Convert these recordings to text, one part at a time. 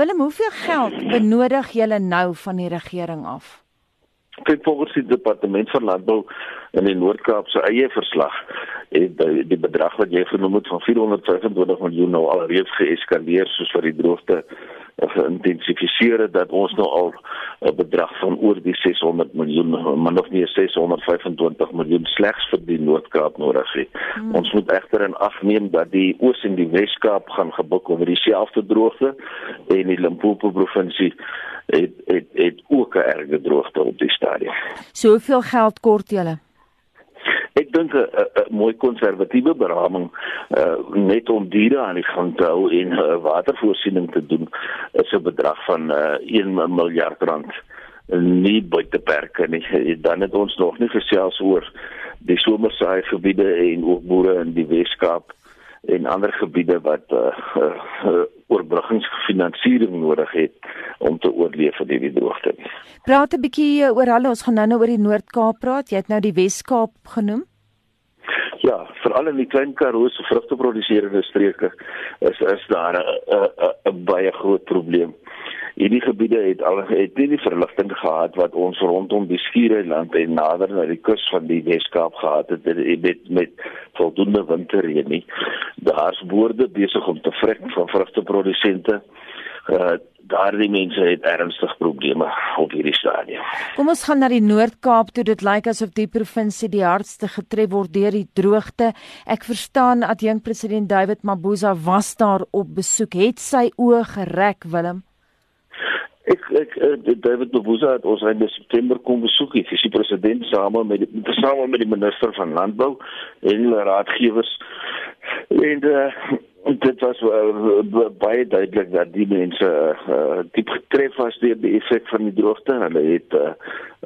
Willem, hoeveel geld benodig julle nou van die regering af? kyk volgens die departement van landbou in die Noord-Kaap se eie verslag het die, die bedrag wat jy genoem het van 425 miljoen nou al reeds geeskaleer soos vir die droogte geïntensifiseer het dat ons nou al 'n bedrag van oor die 600 miljoen maar nog nie 625 miljoen slegs vir die Noord-Kaap nodig het. Hmm. Ons moet egter in ag neem dat die Oos en die Wes-Kaap gaan gebuk oor dieselfde droogte en die Limpopo provinsie het het het ook 'n erge droogte op die stadium. So hoeveel geld kort julle? Ek dink 'n mooi konservatiewe beraming uh, net om diere aan die gang te hou en uh, watervoorsiening te doen is 'n bedrag van uh, 1 miljard rand nie buiteperke nie. Dan het ons nog nie gesels oor die somersaai gebiede en ook boere in die Weskaap en ander gebiede wat uh, uh, oorbruggingsfinansiering nodig het om te oorleef van hierdie droogte. Praat 'n bietjie oor hulle, ons gaan nou-nou oor die Noord-Kaap praat. Jy het nou die Wes-Kaap genoem. Ja, veral in die klein Karoo se vrugteproduserende streke is is daar 'n 'n baie groot probleem. Hierdie gebiede het al het nie die verligting gehad wat ons rondom die Skiereiland en nader na die kus van die Weskaap gehad het met met voldoende winterreën nie. Daar's boorde besig om te vrek van vrugteprodusente. Uh daardie mense het ernstig probleme op hierdie stadium. Kom ons gaan na die Noord-Kaap toe. Dit lyk asof die provinsie die hardste getref word deur die droogte. Ek verstaan adjunk president David Mabuza was daar op besoek. Het sy oë gereg, Willem? Ek ek uh, David Mabuza het ons in September kom besoek. Hy is die president saam met die saam met die minister van landbou en hulle raadgewers en uh, dit was uh, baie duidelik dat die mense uh, diep getref was deur die effek van die droogte. Hulle het 'n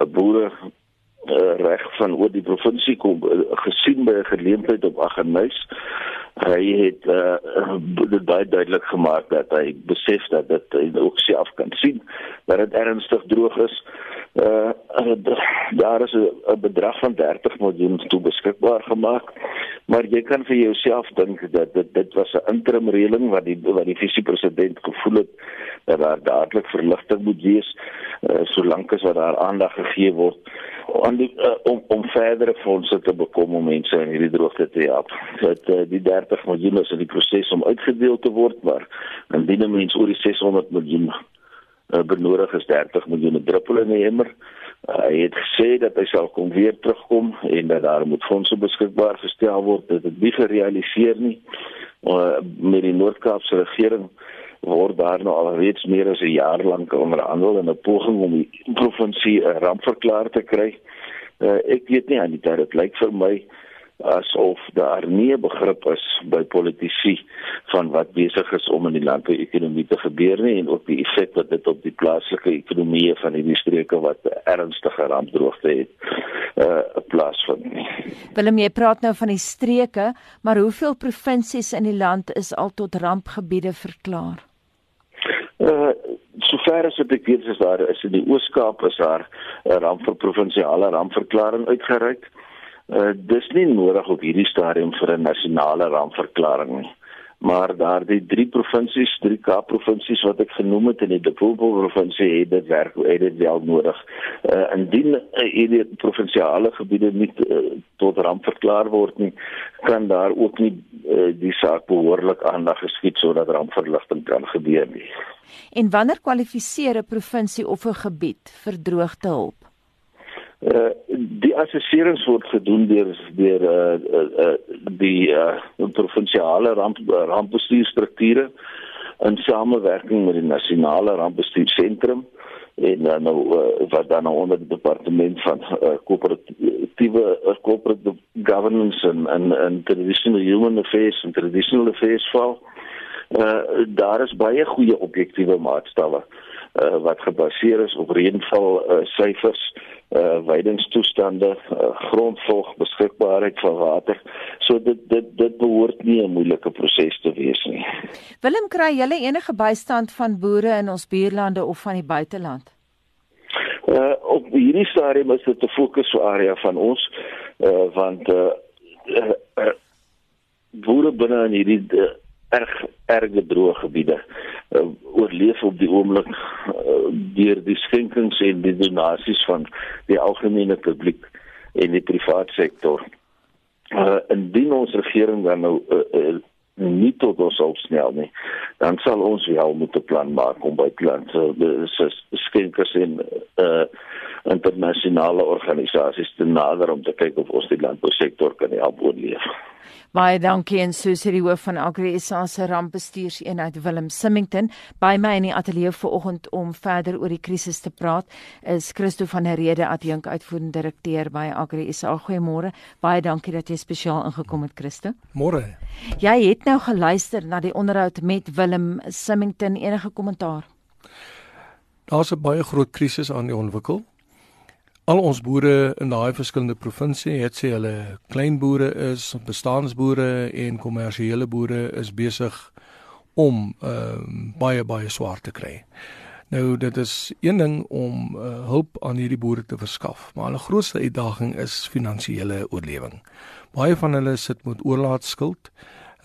uh, boere uh, reg van oor die provinsie kom uh, gesien by 'n geleentheid op Aggenuis. Hy het uh, baie duidelik gemaak dat hy besef dat dit hy ook self kan sien dat dit ernstig droog is. Uh, daar is 'n bedrag van 30 miljoen toe beskikbaar gemaak maar jy kan vir jouself dink dat dit dit was 'n interim reëling wat die wat die visiepresident gevoel het dat daar dadelik verligting moet wees uh, solank as wat daar aandag gegee word aan die uh, om om verdere fondse te bekom om mense in hierdie droogte te help. Dat uh, die 30 miljoen is in die proses om uitgedeel te word, maar indien mense oor die 600 miljoen uh, benodig is 30 miljoen druppel in die emmer. Uh, hy het gesê dat hy sal kom weer terugkom en dat daar moet fondse beskikbaar gestel word. Dit het nie gerealiseer nie. Uh, met die Noord-Kaapse regering word daar nou al reeds meer as 'n jaar lank onderhandel in 'n poging om die provinsie 'n rampverklaring te kry. Uh, ek weet nie aan die tyd dit lyk vir my asof daar nie 'n begrip is by politici van wat besig is om in die landbouekonomie te gebeur nie en ook die effek wat dit op die plaaslike ekonomie van hierdie streke wat ernstige rampdroogte het uh plaasvind. Willem jy praat nou van die streke, maar hoeveel provinsies in die land is al tot rampgebiede verklaar? Uh sover as ek weet is daar is in die Oos-Kaap is daar 'n ramp vir provinsiale rampverklaring uitgereik. Uh, dis nie nodig op hierdie stadium vir 'n nasionale rampverklaring nie. Maar daardie drie provinsies, drie Kaap-provinsies wat ek genoem het in die Limpopo provinsie het dit werk het dit wel nodig. Uh indien uh, hierdie provinsiale gebiede nie uh, tot ramp verklaar word nie, kan daar ook nie uh, die saak behoorlik aandag geskied sodat rampverligting kan gebeur nie. En wanneer kwalifiseer 'n provinsie of 'n gebied vir droogtehulp? Uh, die assesserings word gedoen deur deur uh, uh, uh, die uh, provinsiale ramp rampbestuurstrukture in samewerking met die nasionale rampbestuursentrum en dan nou uh, wat dan nou onder die departement van koöperatiewe uh, corporate governance en en en traditional human affairs en traditional affairs val. Uh, daar is baie goeie objektiewe maatstawwe. uh, wat gebaseer is op reënval uh, syfers uh weidingstoestande, uh, grondvog, beskikbaarheid van water. So dit dit dit behoort nie 'n moeilike proses te wees nie. Willem kry julle enige bystand van boere in ons buurlande of van die buiteland? Uh op hierdie stadium is dit 'n fokusarea van ons uh want uh, uh, uh boere binne in hierdie uh, erg erge droë gebiede uh, oorleef op die oomblik uh, deur die skenkings en die donasies van die algemene publiek en die private sektor. Uh, indien ons regering dan nou uh, uh, nie tot ons opsnel nie, dan sal ons wel moet 'n plan maak om by klante uh, skenkers en uh, internasionale organisasies te nader om te kyk of ons die landbousektor kan help oorleef. Baie dankie en so sê die hoof van Agri SA se rampbestuurseenheid Willem Simmington by my in die ateljee vanoggend om verder oor die krisis te praat is Christo van der Rede adjunk uitvoerende direkteur by Agri SA. Goeiemôre. Baie dankie dat jy spesiaal ingekom het Christo. Môre. Jy het nou geluister na die onderhoud met Willem Simmington enige kommentaar? Daar's 'n baie groot krisis aan die ontwikkel al ons boere in daai verskillende provinsie het sê hulle klein boere is, bestaanboere en kommersiële boere is besig om uh, baie baie swaar te kry. Nou dit is een ding om uh, hulp aan hierdie boere te verskaf, maar hulle grootste uitdaging is finansiële oorlewing. Baie van hulle sit met oorlaatskuld.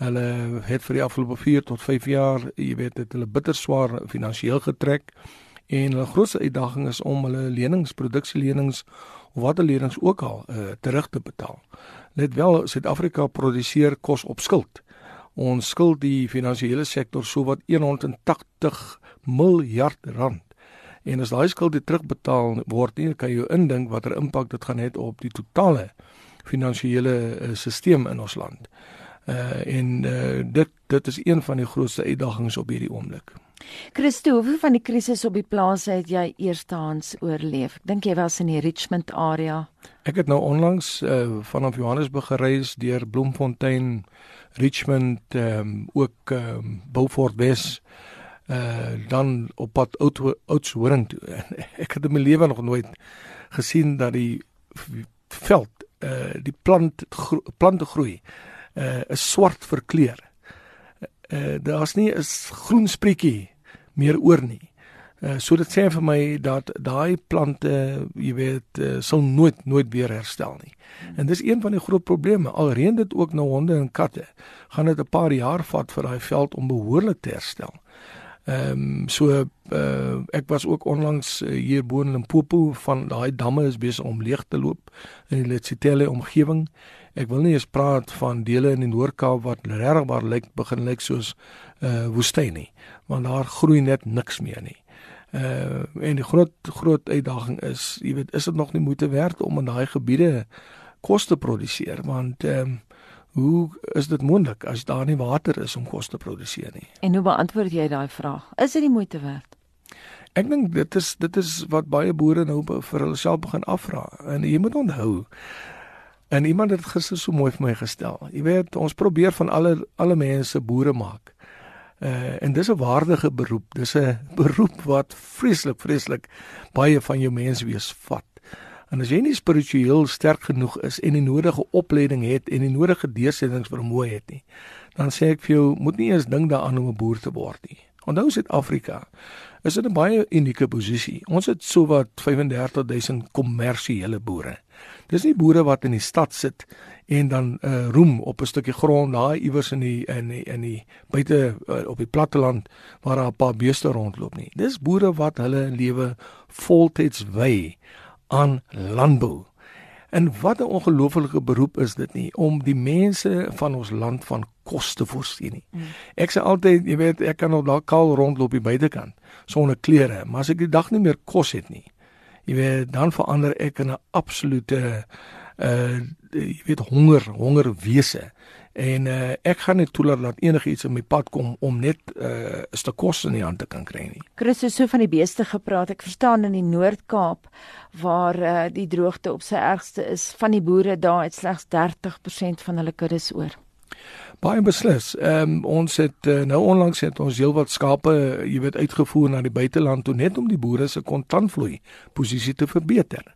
Hulle het vir die afgelope 4 tot 5 jaar, jy weet, het hulle bitter swaar finansiëel getrek en hulle grootste uitdaging is om hulle lenings, produksielenings of watter lenings ook al uh, terug te betaal. Net wel Suid-Afrika produseer kos op skuld. Ons skuld die finansiële sektor sowat 180 miljard rand. En as daai skuld terugbetaal word, nie kan jy indink watter impak dit gaan hê op die totale finansiële uh, stelsel in ons land. Uh en uh, dit dit is een van die grootste uitdagings op hierdie oomblik. Christo, hoeveel van die krisis op die plaas het jy eerstehands oorleef? Ek dink jy was in die Richmond area. Ek het nou onlangs uh, vanaf Johannesburg gereis deur Bloemfontein, Richmond, ehm um, ook ehm um, Beaufort Wes uh dan op pad Oudtshoorn toe. Ek het in my lewe nog nooit gesien dat die veld uh die plant gro plante groei uh is swart verkleur. Uh daar's nie 'n groen spreekie meer oor nie. Uh, so dit sê vir my dat daai plante, jy weet, uh, sal nooit nooit weer herstel nie. En dis een van die groot probleme. Alreeds dit ook nou honde en katte, gaan dit 'n paar jaar vat vir daai veld om behoorlik te herstel. Ehm um, so uh, ek was ook onlangs uh, hier bo in Limpopo van daai damme is besig om leeg te loop in die Letsitele omgewing. Ek wil nie eens praat van dele in die Noord-Kaap wat regbaar lyk begin lyk soos uh woestyn nie, want daar groei net niks meer nie. Uh en die groot groot uitdaging is, jy weet, is dit nog nie moeite werd om in daai gebiede kos te produseer want ehm um, hoe is dit moontlik as daar nie water is om kos te produseer nie? En hoe beantwoord jy daai vraag? Is dit die moeite werd? Ek dink dit is dit is wat baie boere nou vir hulle self begin afvra. En jy moet onthou En iemand het gister so mooi vir my gestel. Jy weet, ons probeer van alle alle mense boere maak. Uh en dis 'n waardige beroep. Dis 'n beroep wat vreeslik vreeslik baie van jou menswees vat. En as jy nie spiritueel sterk genoeg is en die nodige opleiding het en die nodige deursettingsvermoë het nie, dan sê ek vir jou, moet nie eens dink daaraan om 'n boer te word nie. Onthou Suid-Afrika is in 'n baie unieke posisie. Ons het sowat 35000 kommersiële boere. Dis nie boere wat in die stad sit en dan uh, roem op 'n stukkie grond daai iewers in die in die, in die buite uh, op die platteland waar daar 'n paar beeste rondloop nie. Dis boere wat hulle lewe voltyds wy aan landbou. En wat 'n ongelooflike beroep is dit nie om die mense van ons land van kos te voorsien nie. Mm. Ek sê altyd, jy weet, ek kan op daai kaal rondloop by buitekant sonder klere, maar as ek die dag nie meer kos het nie, jy weet dan verander ek in 'n absolute uh jy weet honger honger wese en uh ek gaan nie toelaat dat enigiets in my pad kom om net uh 'n stuk kos in die hand te kan kry nie. Chris het so van die beeste gepraat. Ek verstaan in die Noord-Kaap waar uh die droogte op sy ergste is, van die boere daar het slegs 30% van hulle kuddes oor. Baie beslis. Ehm um, ons het uh, nou onlangs het ons heelwat skape, jy weet, uitgevoer na die buiteland toe net om die boere se kontantvloei posisie te verbeter.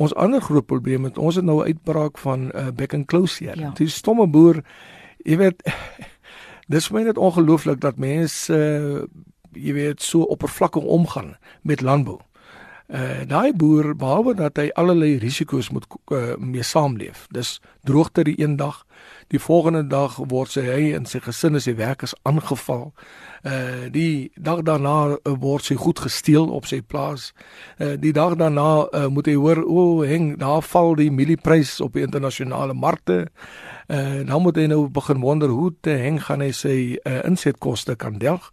Ons ander groot probleem is ons het nou 'n uitbraak van uh, back and close hier. Ja. Die stomme boer, jy weet, dis my net ongelooflik dat mense uh, jy weet so oppervlakkig omgaan met landbou. Uh daai boer behalwe dat hy allerlei risiko's moet uh, mee saamleef. Dis droogte die een dag, die volgende dag word sy hy en sy gesin is die werkers aangeval. Uh die dag daarna uh, word sy goed gesteel op sy plaas. Uh die dag daarna uh, moet hy hoor o, oh, heng, daar val die mielieprys op die internasionale markte. Uh dan moet hy nou begin wonder hoe te heng gaan hy sy uh, insetkoste kan delg.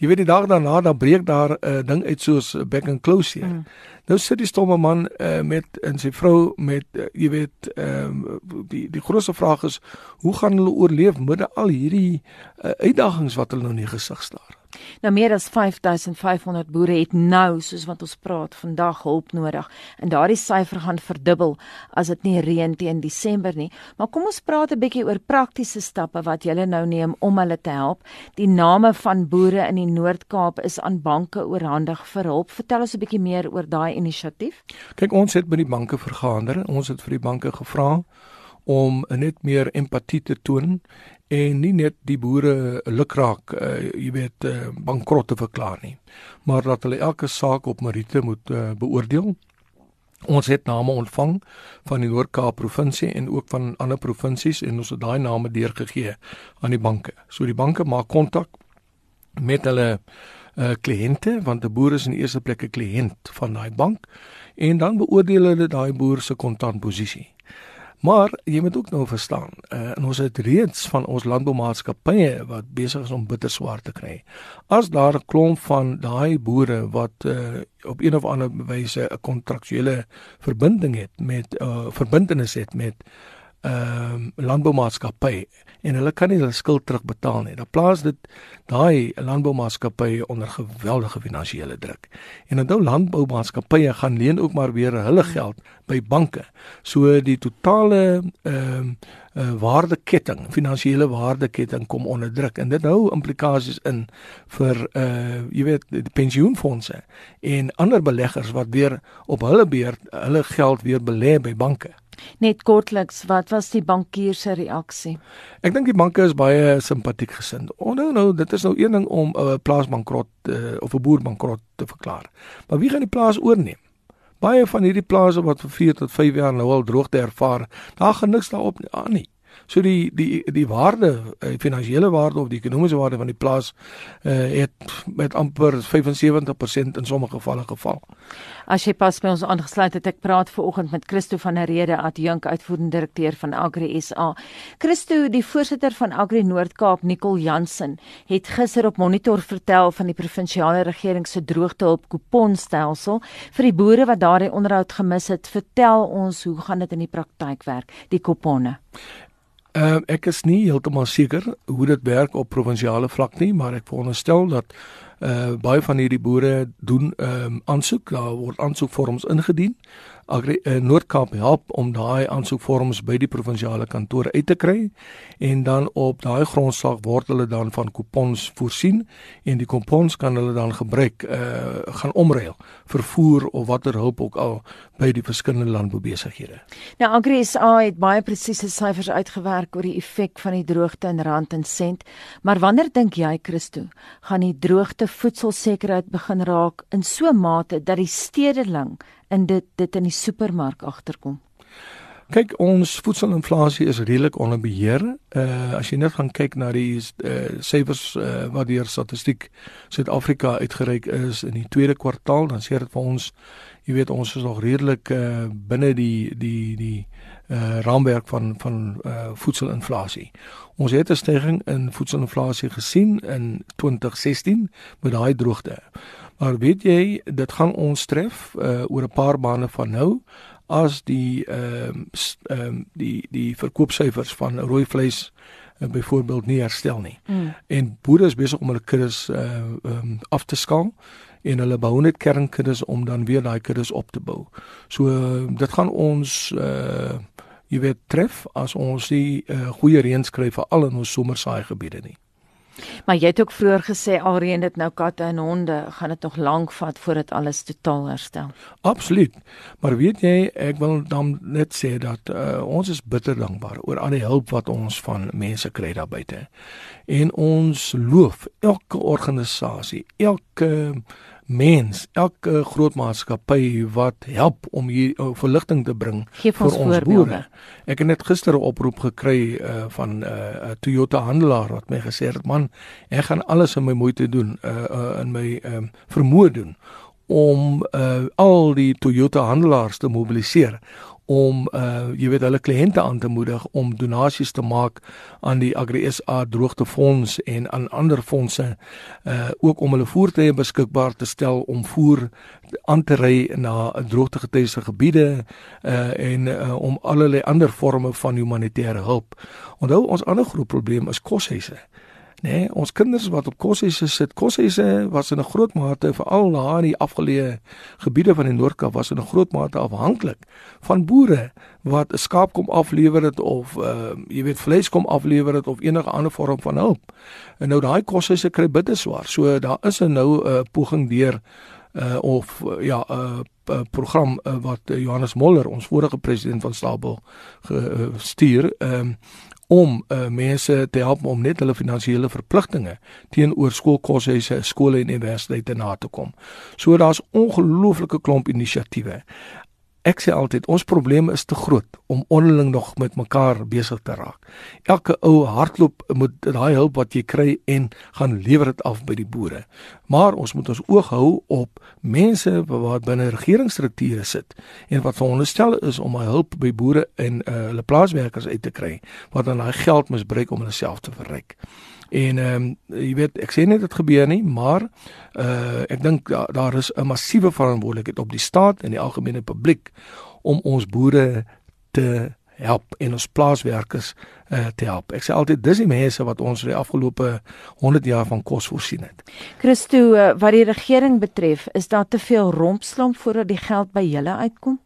Jy weet die dag daarna dan breek daar 'n uh, ding uit soos back and close hier. Mm. Nou sit die stomme man uh, met en sy vrou met uh, jy weet ehm uh, die die grootste vraag is hoe gaan hulle oorleef midde al hierdie uh, uitdagings wat hulle nou in die gesig staar. Nou meer as 5500 boere het nou soos wat ons praat vandag hulp nodig en daardie syfer gaan verdubbel as dit nie reën teen Desember nie. Maar kom ons praat 'n bietjie oor praktiese stappe wat julle nou neem om hulle te help. Die name van boere in die Noord-Kaap is aan banke oorhandig vir hulp. Vertel ons 'n bietjie meer oor daai inisiatief. Kyk, ons het met die banke vergader. Ons het vir die banke gevra om net meer empatie te toon en nie net die boere lukraak uh, jy weet uh, bankrot te verklaar nie maar dat hulle elke saak op meriete moet uh, beoordeel. Ons het name ontvang van die Noord-Kaap provinsie en ook van ander provinsies en ons het daai name deurgegee aan die banke. So die banke maak kontak met hulle uh, kliënte want 'n boer is in eerste plek 'n kliënt van daai bank en dan beoordeel hulle daai boer se kontantposisie Maar jy moet ook nou verstaan, uh, en ons het reeds van ons landboumaatskappye wat besig is om bitter swaar te kry. As daar 'n klomp van daai boere wat uh, op een of ander wyse 'n kontraktuele verbinding het met uh, verbintenis het met ehm uh, landboumaatskappy en hulle kan nie hulle skuld terugbetaal nie. Dan plaas dit daai landboumaatskappye onder geweldige finansiële druk. En onthou landboumaatskappye gaan leen ook maar weer hulle geld by banke. So die totale ehm uh, uh, waardeketting, finansiële waardeketting kom onder druk en dit hou implikasies in vir uh jy weet die pensioenfonde en ander beleggers wat weer op hulle beurt hulle geld weer belê by banke. Net kortliks, wat was die bankier se reaksie? Ek dink die banke is baie simpatiek gesind. Onthou nou, dit is nou een ding om 'n uh, plaasbankrot uh, of 'n boerbankrot te verklaar. Maar wie gaan die plaas oorneem? Baie van hierdie plase wat vir 4 tot 5 jaar nou al droogte ervaar, daar gaan niks daarop aan nie. So die die die waarde, die eh, finansiële waarde of die ekonomiese waarde van die plaas uh, het met amper 75% in sommige gevalle geval. As jy pas by ons aangesluit het, ek praat ver oggend met Christo van der Rede, adjunk uitvoerende direkteur van Agri SA. Christo, die voorsitter van Agri Noord-Kaap, Nicole Jansen, het gister op Monitor vertel van die provinsiale regering se droogtehulp kuponstelsel vir die boere wat daardie onderhoud gemis het. Vertel ons, hoe gaan dit in die praktyk werk, die kuponne? Uh, ek is nie heeltemal seker hoe dit werk op provinsiale vlak nie, maar ek veronderstel dat uh baie van hierdie boere doen ehm um, aansoek, daar word aansoekvorms ingedien. Agri uh, Noord-Kaap help om daai aansoekvorms by die provinsiale kantore uit te kry en dan op daai grondslag word hulle dan van kupons voorsien en die kupons kan hulle dan gebruik uh gaan omruil vervoer of watter hulp ook al by die verskillende landboubesighede. Nou Agri SA het baie presiese syfers uitgewerk oor die effek van die droogte in rand en sent, maar wanneer dink jy Christo gaan die droogte voedselsekerheid begin raak in so mate dat die stedeling in dit dit in die supermark agterkom. Kyk, ons voedselinflasie is redelik onder beheer. Uh as jy net gaan kyk na die uh syfers uh, wat deur statistiek Suid-Afrika uitgereik is in die tweede kwartaal, dan sê dit vir ons, jy weet, ons is nog redelik uh binne die die die uh raamwerk van van uh voedselinflasie. Ons het 'n stygings in voedselinflasie gesien in 2016 met daai droogte. Maar weet jy, dit gaan ons tref uh, oor 'n paar maande van nou as die ehm uh, ehm um, die die verkoopsyfers van rooi vleis uh, byvoorbeeld nie herstel nie. Mm. En boere is besig om hulle kuddes uh um, af te skaal en hulle bou net kernkuddes om dan weer daai kuddes op te bou. So uh, dit gaan ons uh jy weet tref as ons die uh, goeie reën skryf vir al in ons somersaai gebiede nie. Maar jy het ook vroeër gesê alreeds dit nou katte en honde gaan dit nog lank vat voordat alles totaal herstel. Absoluut. Maar weet jy, ek wil dan net sê dat uh, ons is bitter dankbaar oor al die hulp wat ons van mense kry daar buite. En ons loof elke organisasie, elke mens, elke groot maatskappy wat help om hier uh, verligting te bring vir ons, ons boere. Ek het net gister 'n oproep gekry uh, van 'n uh, Toyota handelaar wat my gesê het, "Man, ek gaan alles in my moeite doen, uh, uh, in my um, vermoë doen om uh, al die Toyota handelaars te mobiliseer om uh jy weet hulle kliënte aan te moedig om donasies te maak aan die Agri SA droogtefonds en aan ander fondse uh ook om hulle voertuie beskikbaar te stel om voer aan te ry na droogtegetuieerde gebiede uh en uh, om allerlei ander forme van humanitêre hulp. Onthou ons ander groot probleem is koshuise. Nee, ons kinders wat op koshuise sit, koshuise was in 'n groot mate veral daar in die afgeleë gebiede van die Noord-Kaap was in 'n groot mate afhanklik van boere wat 'n skaap kom aflewer het of uh jy weet vleis kom aflewer het of enige ander vorm van hulp. En nou daai koshuise kry bitter swaar. So daar is 'n nou 'n uh, poging deur uh of uh, ja 'n uh, uh, program uh, wat uh, Johannes Moller ons vorige president van Stabel gestuur ehm uh, om uh, mense te help om net hulle finansiële verpligtinge teenoor skoolkoshuise, skole en universiteite na te kom. So daar's ongelooflike klomp inisiatiewe. Ek sê altyd ons probleme is te groot om onderling nog met mekaar besig te raak. Elke ou hardloop moet daai hulp wat jy kry en gaan lewer dit af by die boere. Maar ons moet ons oog hou op mense wat binne regeringsstrukture sit en wat veronderstel is om hy hulp by boere en uh, hulle plaaswerkers uit te kry wat dan daai geld misbruik om hulle self te verryk. En ehm um, jy weet ek sê net dit gebeur nie, maar uh ek dink da, daar is 'n massiewe verantwoordelikheid op die staat en die algemene publiek om ons boere te help en ons plaaswerkers uh te help. Ek sê altyd dis die mense wat ons vir die afgelope 100 jaar van kos voorsien het. Christo, uh, wat die regering betref, is daar te veel rompslomp voordat die geld by julle uitkom?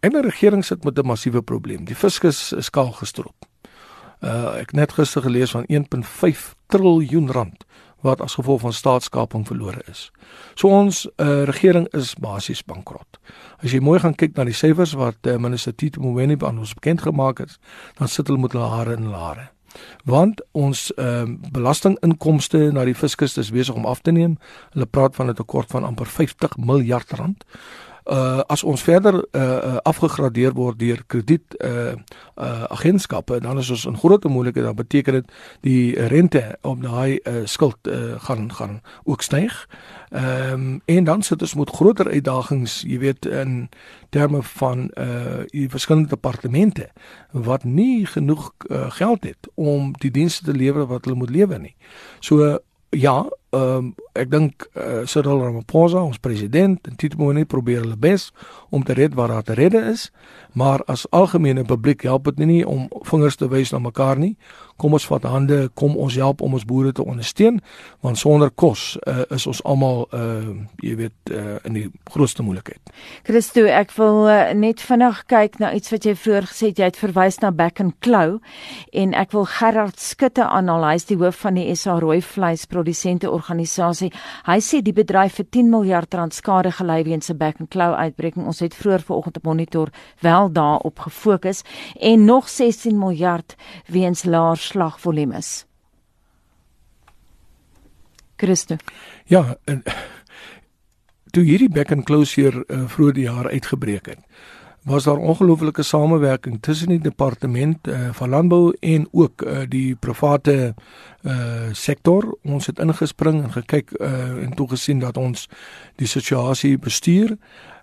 En die regering sit met 'n massiewe probleem. Die fiskus is skaal gestrop. Uh ek net gister gelees van 1.5 triljoen rand wat as gevolg van staatskaping verlore is. So ons uh, regering is basies bankrot. As jy mooi gaan kyk na die syfers wat uh, minister Tito Mboweni aan ons bekend gemaak het, dan sit hulle met hulle hare in lare. Want ons uh, belastinginkomste na die fiskus is besig om af te neem. Hulle praat van 'n tekort van amper 50 miljard rand uh as ons verder uh, uh afgegradeer word deur krediet uh uh agentskappe dan is ons in groot moeilikheid dan beteken dit die rente op daai uh skuld uh gaan gaan ook styg. Ehm um, en dan sit ons met groter uitdagings, jy weet in terme van uh die verskillende departemente wat nie genoeg uh, geld het om die dienste te lewer wat hulle moet lewer nie. So ja, ehm um, ek dink uh, Cyril Ramaphosa, ons president, en Tito Mboweni probeer hulle bes om te red waar daar te redde is, maar as algemene publiek help dit nie om vingers te wys na mekaar nie. Kom ons vat hande, kom ons help om ons boere te ondersteun, want sonder kos uh, is ons almal uh jy weet uh, in die grootste moeilikheid. Christo, ek wil uh, net vinnig kyk na iets wat jy vroeër gesê het, jy het verwys na Back and Claw en ek wil Gerard Skutte aanhaal, hy is die hoof van die SA rooi vleisprodusente organisasie. Hy sê die bedryf vir 10 miljard rand skade gely weens 'n Back and Claw uitbreking. Ons het vroeër vanoggend op monitor wel daarop gefokus en nog 16 miljard weens laer slagvolumes. Christo. Ja, en toe hierdie Back and Claw hier uh, vroeër die jaar uitgebreek het was daar ongelooflike samewerking tussen die departement uh, van landbou en ook uh, die private uh, sektor. Ons het ingespring en gekyk uh, en toegesien dat ons die situasie bestuur.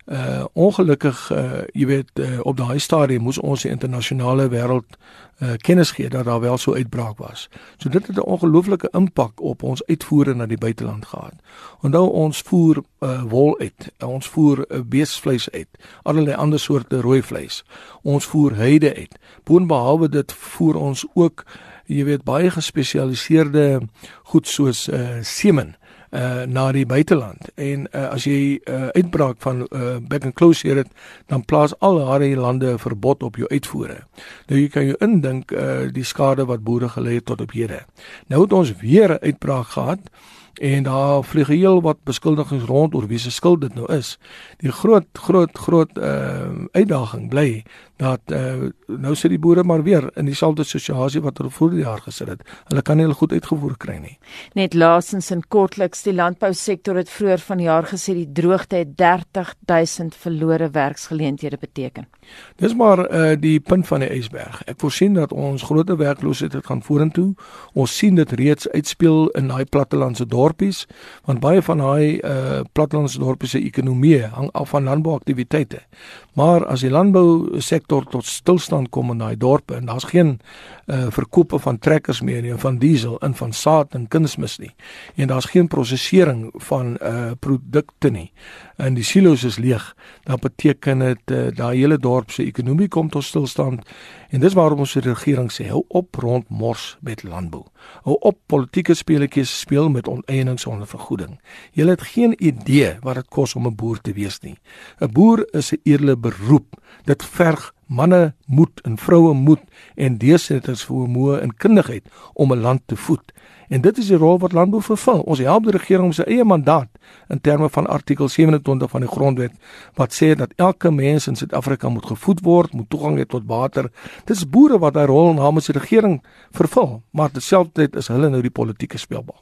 Uh ongelukkig uh jy weet uh, op daai stadium moes ons die internasionale wêreld uh kennis gee dat daar wel so uitbraak was. So dit het 'n ongelooflike impak op ons uitvoere na die buiteland gehad. Onthou ons voer uh wol uit, ons voer uh, beesvleis uit, allerlei ander soorte rooi vleis. Ons voer heide uit. Boonbehalwe dit voer ons ook jy weet baie gespesialiseerde goed soos uh semen uh na die buiteland en uh, as jy uh, uitbraak van uh, back and close hier het dan plaas al daardie lande verbod op jou uitvoere. Nou jy kan jou indink uh, die skade wat boere gelei het tot op hede. Nou het ons weer 'n uitbraak gehad en daar vlieg heel wat beskuldigings rond oor wie se skuld dit nou is. Die groot groot groot uh uitdaging bly dat uh nou sit die boere maar weer in dieselfde situasie wat hulle vroeër jaar gesit het. Hulle kan nie hulle goed uitgevoer kry nie. Net laasens en kortliks die landbousektor het vroeër vanjaar gesê die droogte het 30000 verlore werksgeleenthede beteken. Dis maar uh die punt van die ysberg. Ek voorsien dat ons groot werkloosheid gaan vorentoe. Ons sien dit reeds uitspeel in daai plattelandse dorpies want baie van daai uh plattelandse dorpies se ekonomie hang af van landbouaktiwiteite. Maar as die landbou sektor tot stilstand kom in daai dorpe en daar's geen uh verkope van trekkers meer nie, van diesel en van saad en kunsmis nie. En daar's geen prosesering van uh produkte nie. En die silo's is leeg. Dan beteken dit uh, daai hele dorp se ekonomie kom tot stilstand En dis waarom ons die regering sê hou op rond mors met landbou. Hou op politieke speletjies speel met oneiening sonder vergoeding. Jy het geen idee wat dit kos om 'n boer te wees nie. 'n Boer is 'n eerlike beroep. Dit verg manne moed en vroue moed en deursetters vermoë en kundigheid om 'n land te voed. En dit is die rol wat landbou vervul. Ons help die regering om sy eie mandaat in terme van artikel 27 van die grondwet wat sê dat elke mens in Suid-Afrika moet gevoed word, moet toegang hê tot water. Dis boere wat daai rol namens die regering vervul, maar terselfdertyd is hulle nou die politieke speelbal.